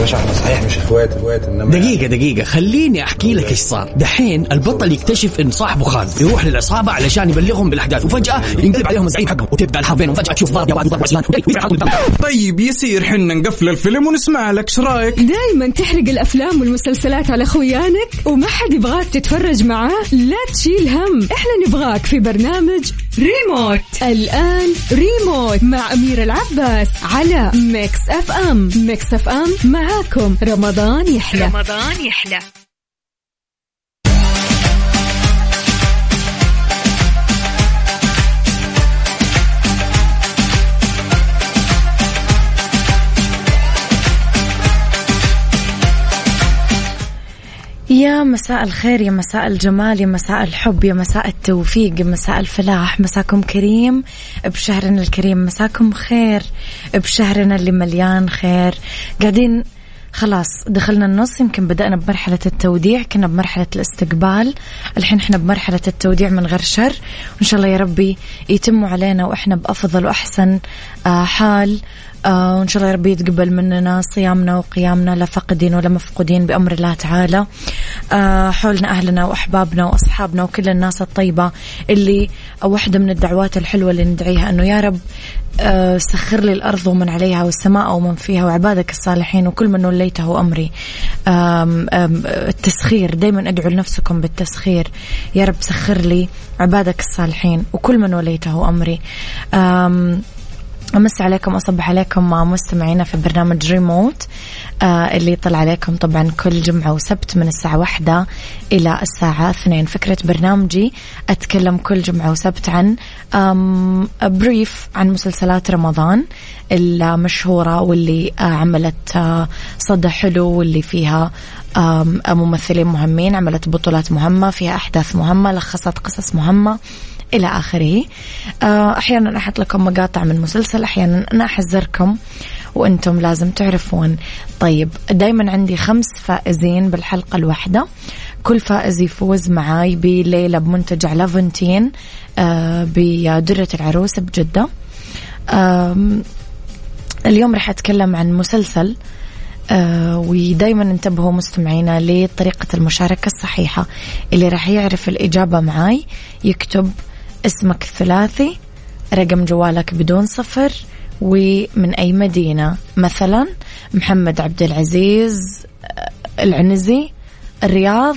باشا إحنا صحيح مش اخوات اخوات انما دقيقة دقيقة. خليني أحكي لك إيش صار، دحين البطل يكتشف إن صاحبه خان، يروح للعصابة علشان يبلغهم بالأحداث، وفجأة ينقلب عليهم الزعيم حقهم، وتبدأ الحرب بينهم. فجأة تشوف ضرب يا واد وضرب طيب يصير حنا نقفل الفيلم ونسمع لك إيش رأيك؟ دايما تحرق الأفلام والمسلسلات على خويانك وما حد يبغاك تتفرج معاه. لا تشيل هم. إحنا نبغاك في برنامج ريموت. الآن ريموت مع أمير العباس على Mix FM. Mix FM معاكم. رمضان يحلى. رمضان يحلى. يا مساء الخير يا مساء الجمال يا مساء الحب يا مساء التوفيق يا مساء الفلاح. مساكم كريم بشهرنا الكريم. مساكم خير بشهرنا اللي مليان خير. قاعدين خلاص دخلنا النص. يمكن بدأنا بمرحلة التوديع. كنا بمرحلة الاستقبال. الحين إحنا بمرحلة التوديع من غير شر. وإن شاء الله يا ربي يتموا علينا وإحنا بأفضل وأحسن آه، حال. آه وإن شاء الله يا ربي يتقبل مننا صيامنا وقيامنا لا فقدين ولا مفقودين بأمر الله تعالى. آه حولنا أهلنا وأحبابنا وأصحابنا وكل الناس الطيبة اللي واحدة من الدعوات الحلوة اللي ندعيها أنه يا رب آه سخر لي الأرض ومن عليها والسماء ومن فيها وعبادك الصالحين وكل من وليته أمري. التسخير دايما أدعو لنفسكم بالتسخير. يا رب سخر لي عبادك الصالحين وكل من وليته أمري. آم أمس عليكم أصبح عليكم مستمعينا في برنامج ريموت آه اللي يطلع عليكم طبعا كل جمعة وسبت من الساعة واحدة إلى الساعة اثنين. فكرة برنامجي أتكلم كل جمعة وسبت عن بريف عن مسلسلات رمضان المشهورة واللي آه عملت آه صدى حلو واللي فيها ممثلين مهمين عملت بطولات مهمة فيها أحداث مهمة لخصت قصص مهمة. إلى آخره. آه، أحيانا أحط لكم مقاطع من مسلسل أحيانا أنا أحذركم وأنتم لازم تعرفون. طيب دايما عندي خمس فائزين بالحلقة الواحدة. كل فائز يفوز معاي بليلة بمنتجع لافنتين آه، بدرة العروس بجدة. اليوم راح أتكلم عن مسلسل آه ودايما انتبهوا مستمعينا لطريقة المشاركة الصحيحة. اللي راح يعرف الإجابة معاي يكتب اسمك الثلاثي رقم جوالك بدون صفر ومن أي مدينة؟ مثلا محمد عبد العزيز آه، العنزي الرياض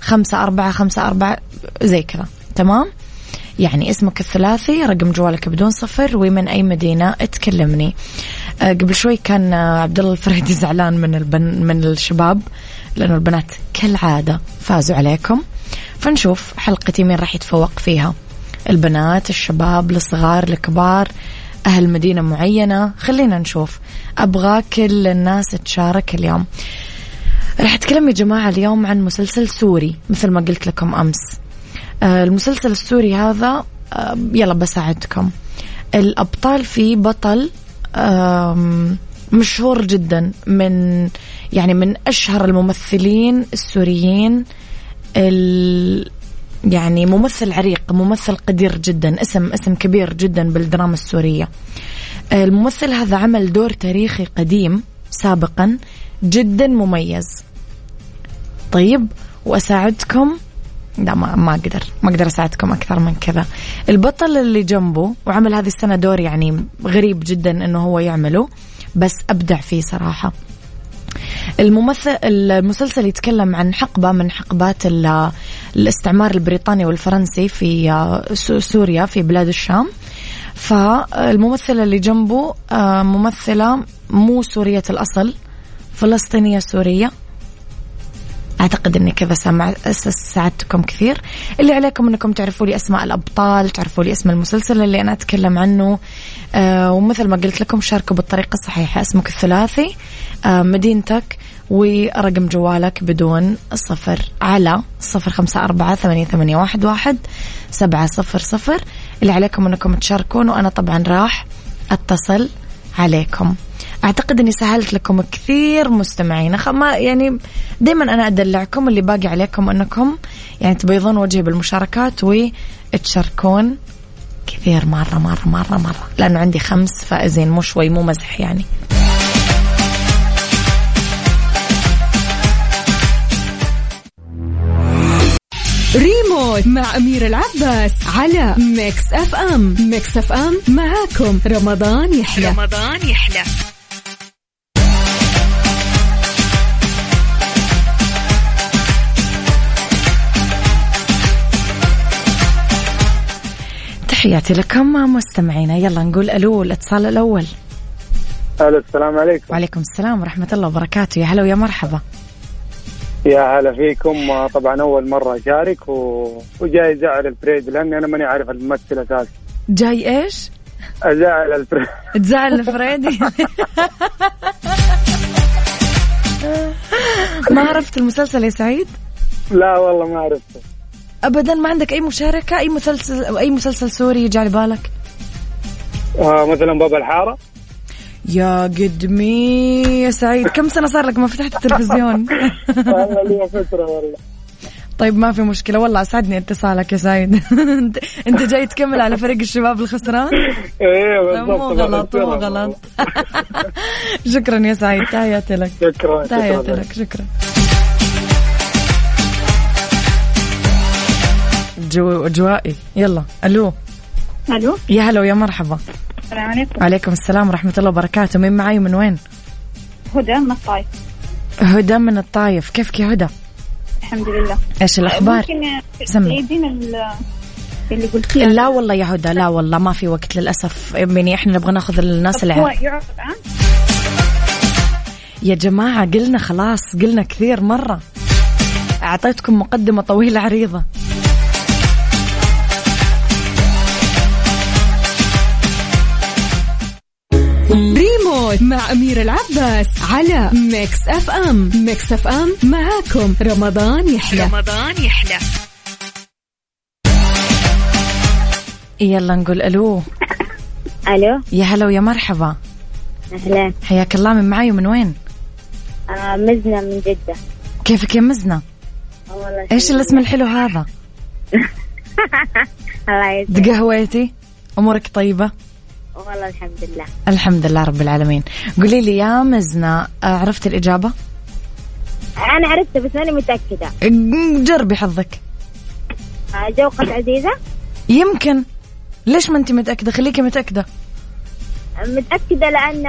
خمسة أربعة خمسة أربعة زي كذا. تمام؟ يعني اسمك الثلاثي رقم جوالك بدون صفر ومن أي مدينة؟ تكلمني آه، قبل شوي كان عبد الله الفريدي زعلان من البن من الشباب لأنه البنات كالعادة فازوا عليكم. فنشوف حلقتي مين راح يتفوق فيها. البنات الشباب الصغار الكبار أهل مدينة معينة. خلينا نشوف. أبغى كل الناس تشارك اليوم. راح أتكلم يا جماعة اليوم عن مسلسل سوري مثل ما قلت لكم أمس. آه، المسلسل السوري هذا آه، يلا بساعدكم. الأبطال فيه بطل مشهور جدا من يعني من أشهر الممثلين السوريين يعني ممثل عريق ممثل قدير جدا اسم اسم كبير جدا بالدراما السورية. الممثل هذا عمل دور تاريخي قديم سابقا جدا مميز. طيب وأساعدكم؟ لا ما ما أقدر ما أقدر أساعدكم أكثر من كذا. البطل اللي جنبه وعمل هذه السنة دور يعني غريب جدا إنه هو يعمله بس أبدع فيه صراحة. الممثل المسلسل يتكلم عن حقبة من حقبات الاستعمار البريطاني والفرنسي في آه، سوريا في بلاد الشام. فالممثلة اللي جنبه آه، ممثلة مو سورية الأصل فلسطينية سورية. أعتقد إني كذا ساعدتكم كثير. اللي عليكم إنكم تعرفوا لي أسماء الأبطال تعرفوا لي أسم المسلسل اللي أنا أتكلم عنه. آه ومثل ما قلت لكم شاركوا بالطريقة الصحيحة. أسمك الثلاثي آه مدينتك ورقم جوالك بدون صفر. على صفر خمسة أربعة ثمانية, ثمانية واحد, واحد سبعة صفر صفر. اللي عليكم أنكم تشاركون وأنا طبعا راح أتصل عليكم. أعتقد إني سهلت لكم كثير مستمعين. ما يعني دائما أنا أدلعكم اللي باقي عليكم أنكم يعني تبيضون وجهي بالمشاركات وتشاركون كثير مرة مرة مرة مرة. لأنه عندي خمس فائزين مو شوي مو مزح يعني. ريم ريموت مع أمير العباس على Mix FM Mix FM معاكم. رمضان يحلى. رمضان يحلى. تحياتي لكم مستمعينا. يلا نقول ألو الاتصال الأول. ألو السلام عليكم. وعليكم السلام ورحمة الله وبركاته. يا هلا ويا مرحبا. يا هلا فيكم. طبعا أول مرة أشارك و... وجاي زعل الفريد لأني أنا ماني عارف الممثل أساسا. جاي إيش؟ ازعل الفريد تزعل الفريدي ما عرفت المسلسل يا سعيد؟ لا والله ما عرفته. ابدا ما عندك أي مشاركة؟ أي مسلسل أي مسلسل سوري يجي على بالك؟ آه مثلا باب الحارة. يا قدمي يا سعيد كم سنة صار لك ما فتحت التلفزيون؟ والله لي والله. طيب ما في مشكلة والله أسعدني اتصالك يا سعيد. أنت جاي تكمل على فريق الشباب الخسران؟ إيه بالضبط مو غلط مو غلط. شكرا يا سعيد تحياتي لك. شكرا تحياتي لك شكرا. جو اجوائي يلا ألو. ألو. يا هلا ويا مرحبا. السلام عليكم. وعليكم السلام ورحمة الله وبركاته. مين معاي من وين؟ هدى من الطايف. هدى من الطايف. كيفك يا هدى؟ الحمد لله. إيش الأخبار؟ ممكن اللي قلتيه لا والله يا هدى لا والله ما في وقت للأسف. يعني إحنا نبغى ناخذ الناس اللي هو. يعرض عن يا جماعة قلنا خلاص قلنا كثير مرة. أعطيتكم مقدمة طويلة عريضة. مع أمير العباس على Mix FM. Mix FM معاكم. رمضان يحلى. رمضان يحلى. يلا نقول ألو. ألو. يا هلا ويا مرحبا. أهلا. حياك الله. من معاي ومن وين؟ آه مزنة من جدة. كيفك يا مزنة؟ والله إيش الاسم الحلو هذا؟ الله يسلمك. تقهويتي أمورك طيبة؟ والله الحمد لله. الحمد لله رب العالمين. قولي لي يا مزنة آه، عرفت الإجابة؟ أنا عرفته بس ماني متأكدة. جربي حظك آه جوقة عزيزة. يمكن. ليش ما أنت متأكدة؟ خليكي متأكدة. متأكدة لأن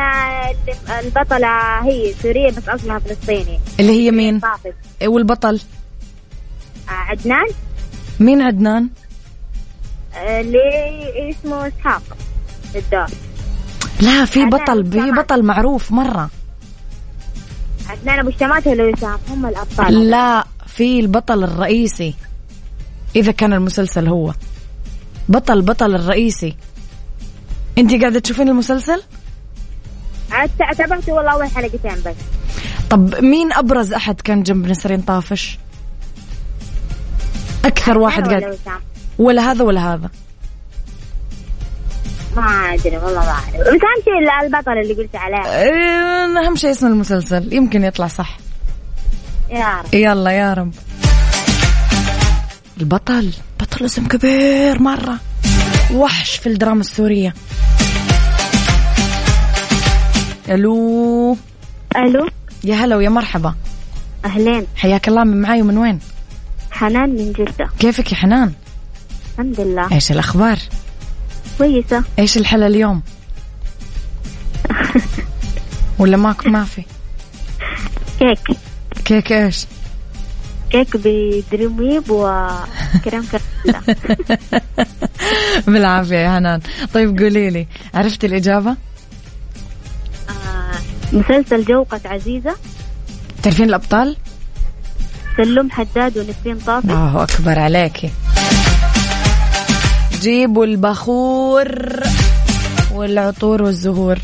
البطلة هي سورية بس أصلها فلسطيني. اللي هي مين؟ طافت والبطل؟ آه عدنان. مين عدنان؟ اللي اسمه إسحاق. في الدور لا في بطل في. بطل معروف مرة. عدنان أبو الشمات ولا وسام هم الأبطال. لا في البطل الرئيسي. إذا كان المسلسل هو. بطل بطل الرئيسي. انت قاعدة تشوفين المسلسل؟ عت- تابعته والله أول حلقتين بس. طب مين أبرز أحد كان جنب نسرين طافش؟ أكثر واحد قاعد ولا هذا ولا هذا. ما أدري والله ما أعرف. بس أهم شيء البطل اللي قلت عليه. إيه، أهم شيء اسم المسلسل. يمكن يطلع صح. يا رب. يلا يا رب. البطل. بطل اسم كبير مرة. وحش في الدراما السورية. ألو. ألو. يا هلا ويا مرحبا. أهلين. حياك الله من معاي ومن وين؟ حنان من جدة. كيفك يا حنان؟ الحمد لله. إيش الأخبار؟ كويسة. إيش الحلا اليوم؟ ولا ماكو ما في؟ كيك. كيك إيش؟ كيك ب Dream Whip وكريم كراميل بالعافية يا حنان طيب قولي لي عرفتي الإجابة؟ آه مسلسل جوقة عزيزة. تعرفين الأبطال؟ سلوم حداد ونسرين طافش الله أكبر عليكي. جيبوا البخور والعطور والزهور.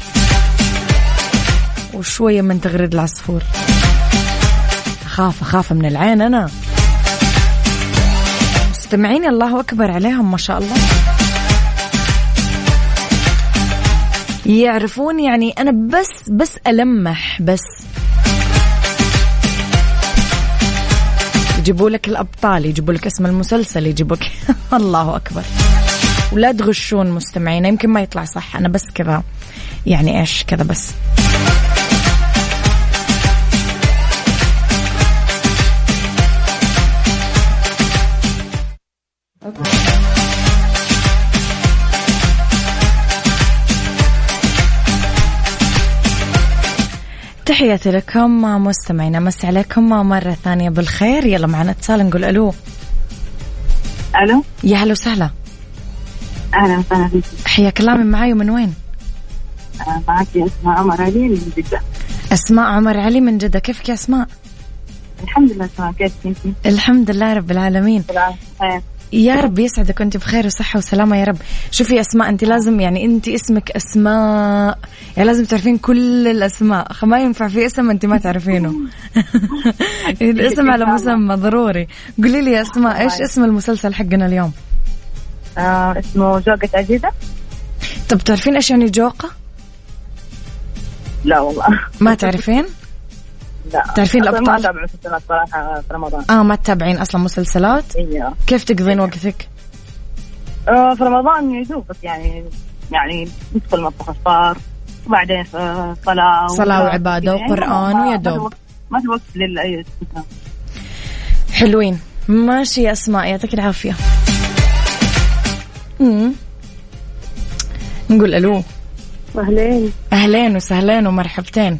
وشوية من تغريد العصفور. أخاف أخاف من العين أنا. مستمعين الله أكبر عليهم ما شاء الله. يعرفون يعني أنا بس بس ألمح بس. يجيبوا لك الأبطال يجيبوا لك اسم المسلسل يجيبوا لك الله أكبر. ولا تغشون مستمعينا يمكن ما يطلع صح. أنا بس كذا يعني إيش كذا بس. تحياتي لكم مستمعينا مس عليكم مرة ثانية بالخير. يلا معنا اتصال نقول ألو. ألو؟ يا هلا وسهلا. أهلا وسهلا فيك حياك الله من معاي ومن وين؟ معك أسماء. عمر علي من جدة. أسماء عمر علي من جدة. كيفك يا أسماء؟ الحمد لله تمام كيف انت؟ الحمد لله رب العالمين. يا رب يسعدك. وانت بخير وصحة وسلامة يا رب. شوفي أسماء أنت لازم يعني أنت اسمك أسماء. يعني لازم تعرفين كل الأسماء. ما ينفع في اسم أنت ما تعرفينه. الاسم على مسمى ضروري. قولي لي يا أسماء إيش اسم المسلسل حقنا اليوم؟ آه اسمه زوجة عزيزة؟ طب تعرفين إيش يعني جوقة؟ لا والله. ما تعرفين؟ لا. تعرفين أصلاً الأبطال؟ ما أتابع مسلسلات صراحة في رمضان. آه ما تتابعين أصلا مسلسلات؟ أيوه كيف تقضين وقتك؟ آه في رمضان يدوب يعني يعني ندخل مطبخ الفطار وبعدين صلاة صلاة وعبادة يعني وقرآن ويا ما في دوب. وقت- ما في وقت لأي حلوين. ماشي يا أسماء يعطيك العافية. امم نقول ألو. أهلين. أهلين وسهلين ومرحبتين.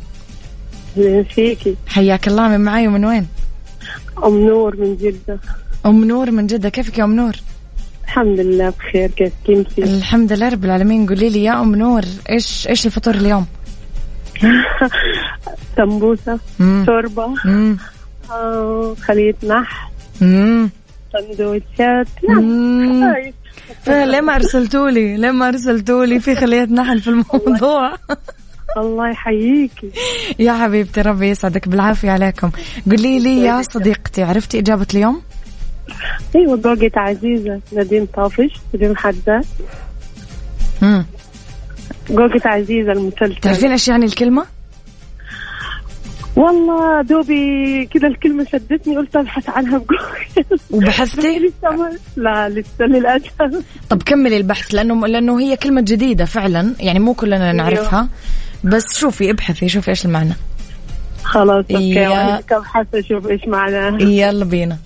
أهلين فيكي. حياك الله من معاي ومن وين؟ أم نور من جدة. أم نور من جدة. كيفك يا أم نور؟ الحمد لله بخير. كيف كنتي؟ الحمد لله رب العالمين. قولي لي يا أم نور إيش إيش الفطور اليوم. شوربة امم آه، خلية نحل امم سندوتشات. مم. ليه ما ارسلتوا لي ليه ما ارسلتوا لي في خليه نحل في الموضوع. الله يحييكي. يا حبيبتي ربي يسعدك. بالعافية عليكم. قولي لي يا صديقتي عرفتي إجابة اليوم؟ أيوه ضوقة عزيزة. نديم طافش نديم حداد. امم جوقة عزيزة المسلسل. تعرفين إيش يعني الكلمة؟ والله دوبي كذا الكلمة شدتني قلت أبحث عنها بجوجل وبحثتي؟ لسه ما لا لسه للأسف. طب كملي البحث لأنه لأنه هي كلمة جديدة فعلا يعني مو كلنا نعرفها. بس شوفي ابحثي شوفي إيش المعنى. خلاص okay يا- وأنا أبحث أشوف إيش معناها يلا بينا.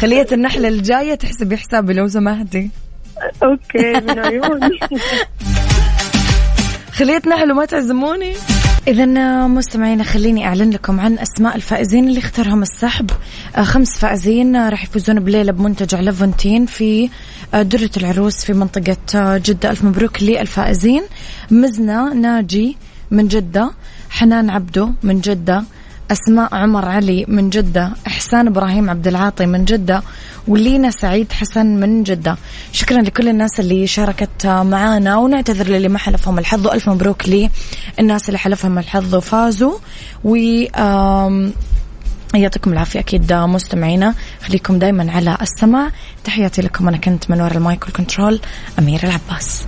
خلية النحلة الجاية تحسبي حسابي لو سمحتي. okay من عيوني. خلية نحل وما تعزموني؟ إذا مستمعينا خليني أعلن لكم عن أسماء الفائزين اللي اختارهم السحب. آه، خمس فائزين آه، راح يفوزون بليلة بمنتجع لافونتين في آه، درة العروس في منطقة آه، جدة. ألف مبروك للفائزين. مزنة ناجي من جدة. حنان عبدو من جدة. أسماء عمر علي من جدة. إحسان إبراهيم عبد العاطي من جدة. ولينا سعيد حسن من جدة. شكرا لكل الناس اللي شاركت معانا ونعتذر للي ما حلفهم الحظ وألف مبروك للناس اللي حلفهم الحظ وفازوا. و يعطيكم العافية أكيد مستمعينا. خليكم دايما على السماع. تحياتي لكم أنا كنت من وراء المايك والكنترول أميرة العباس.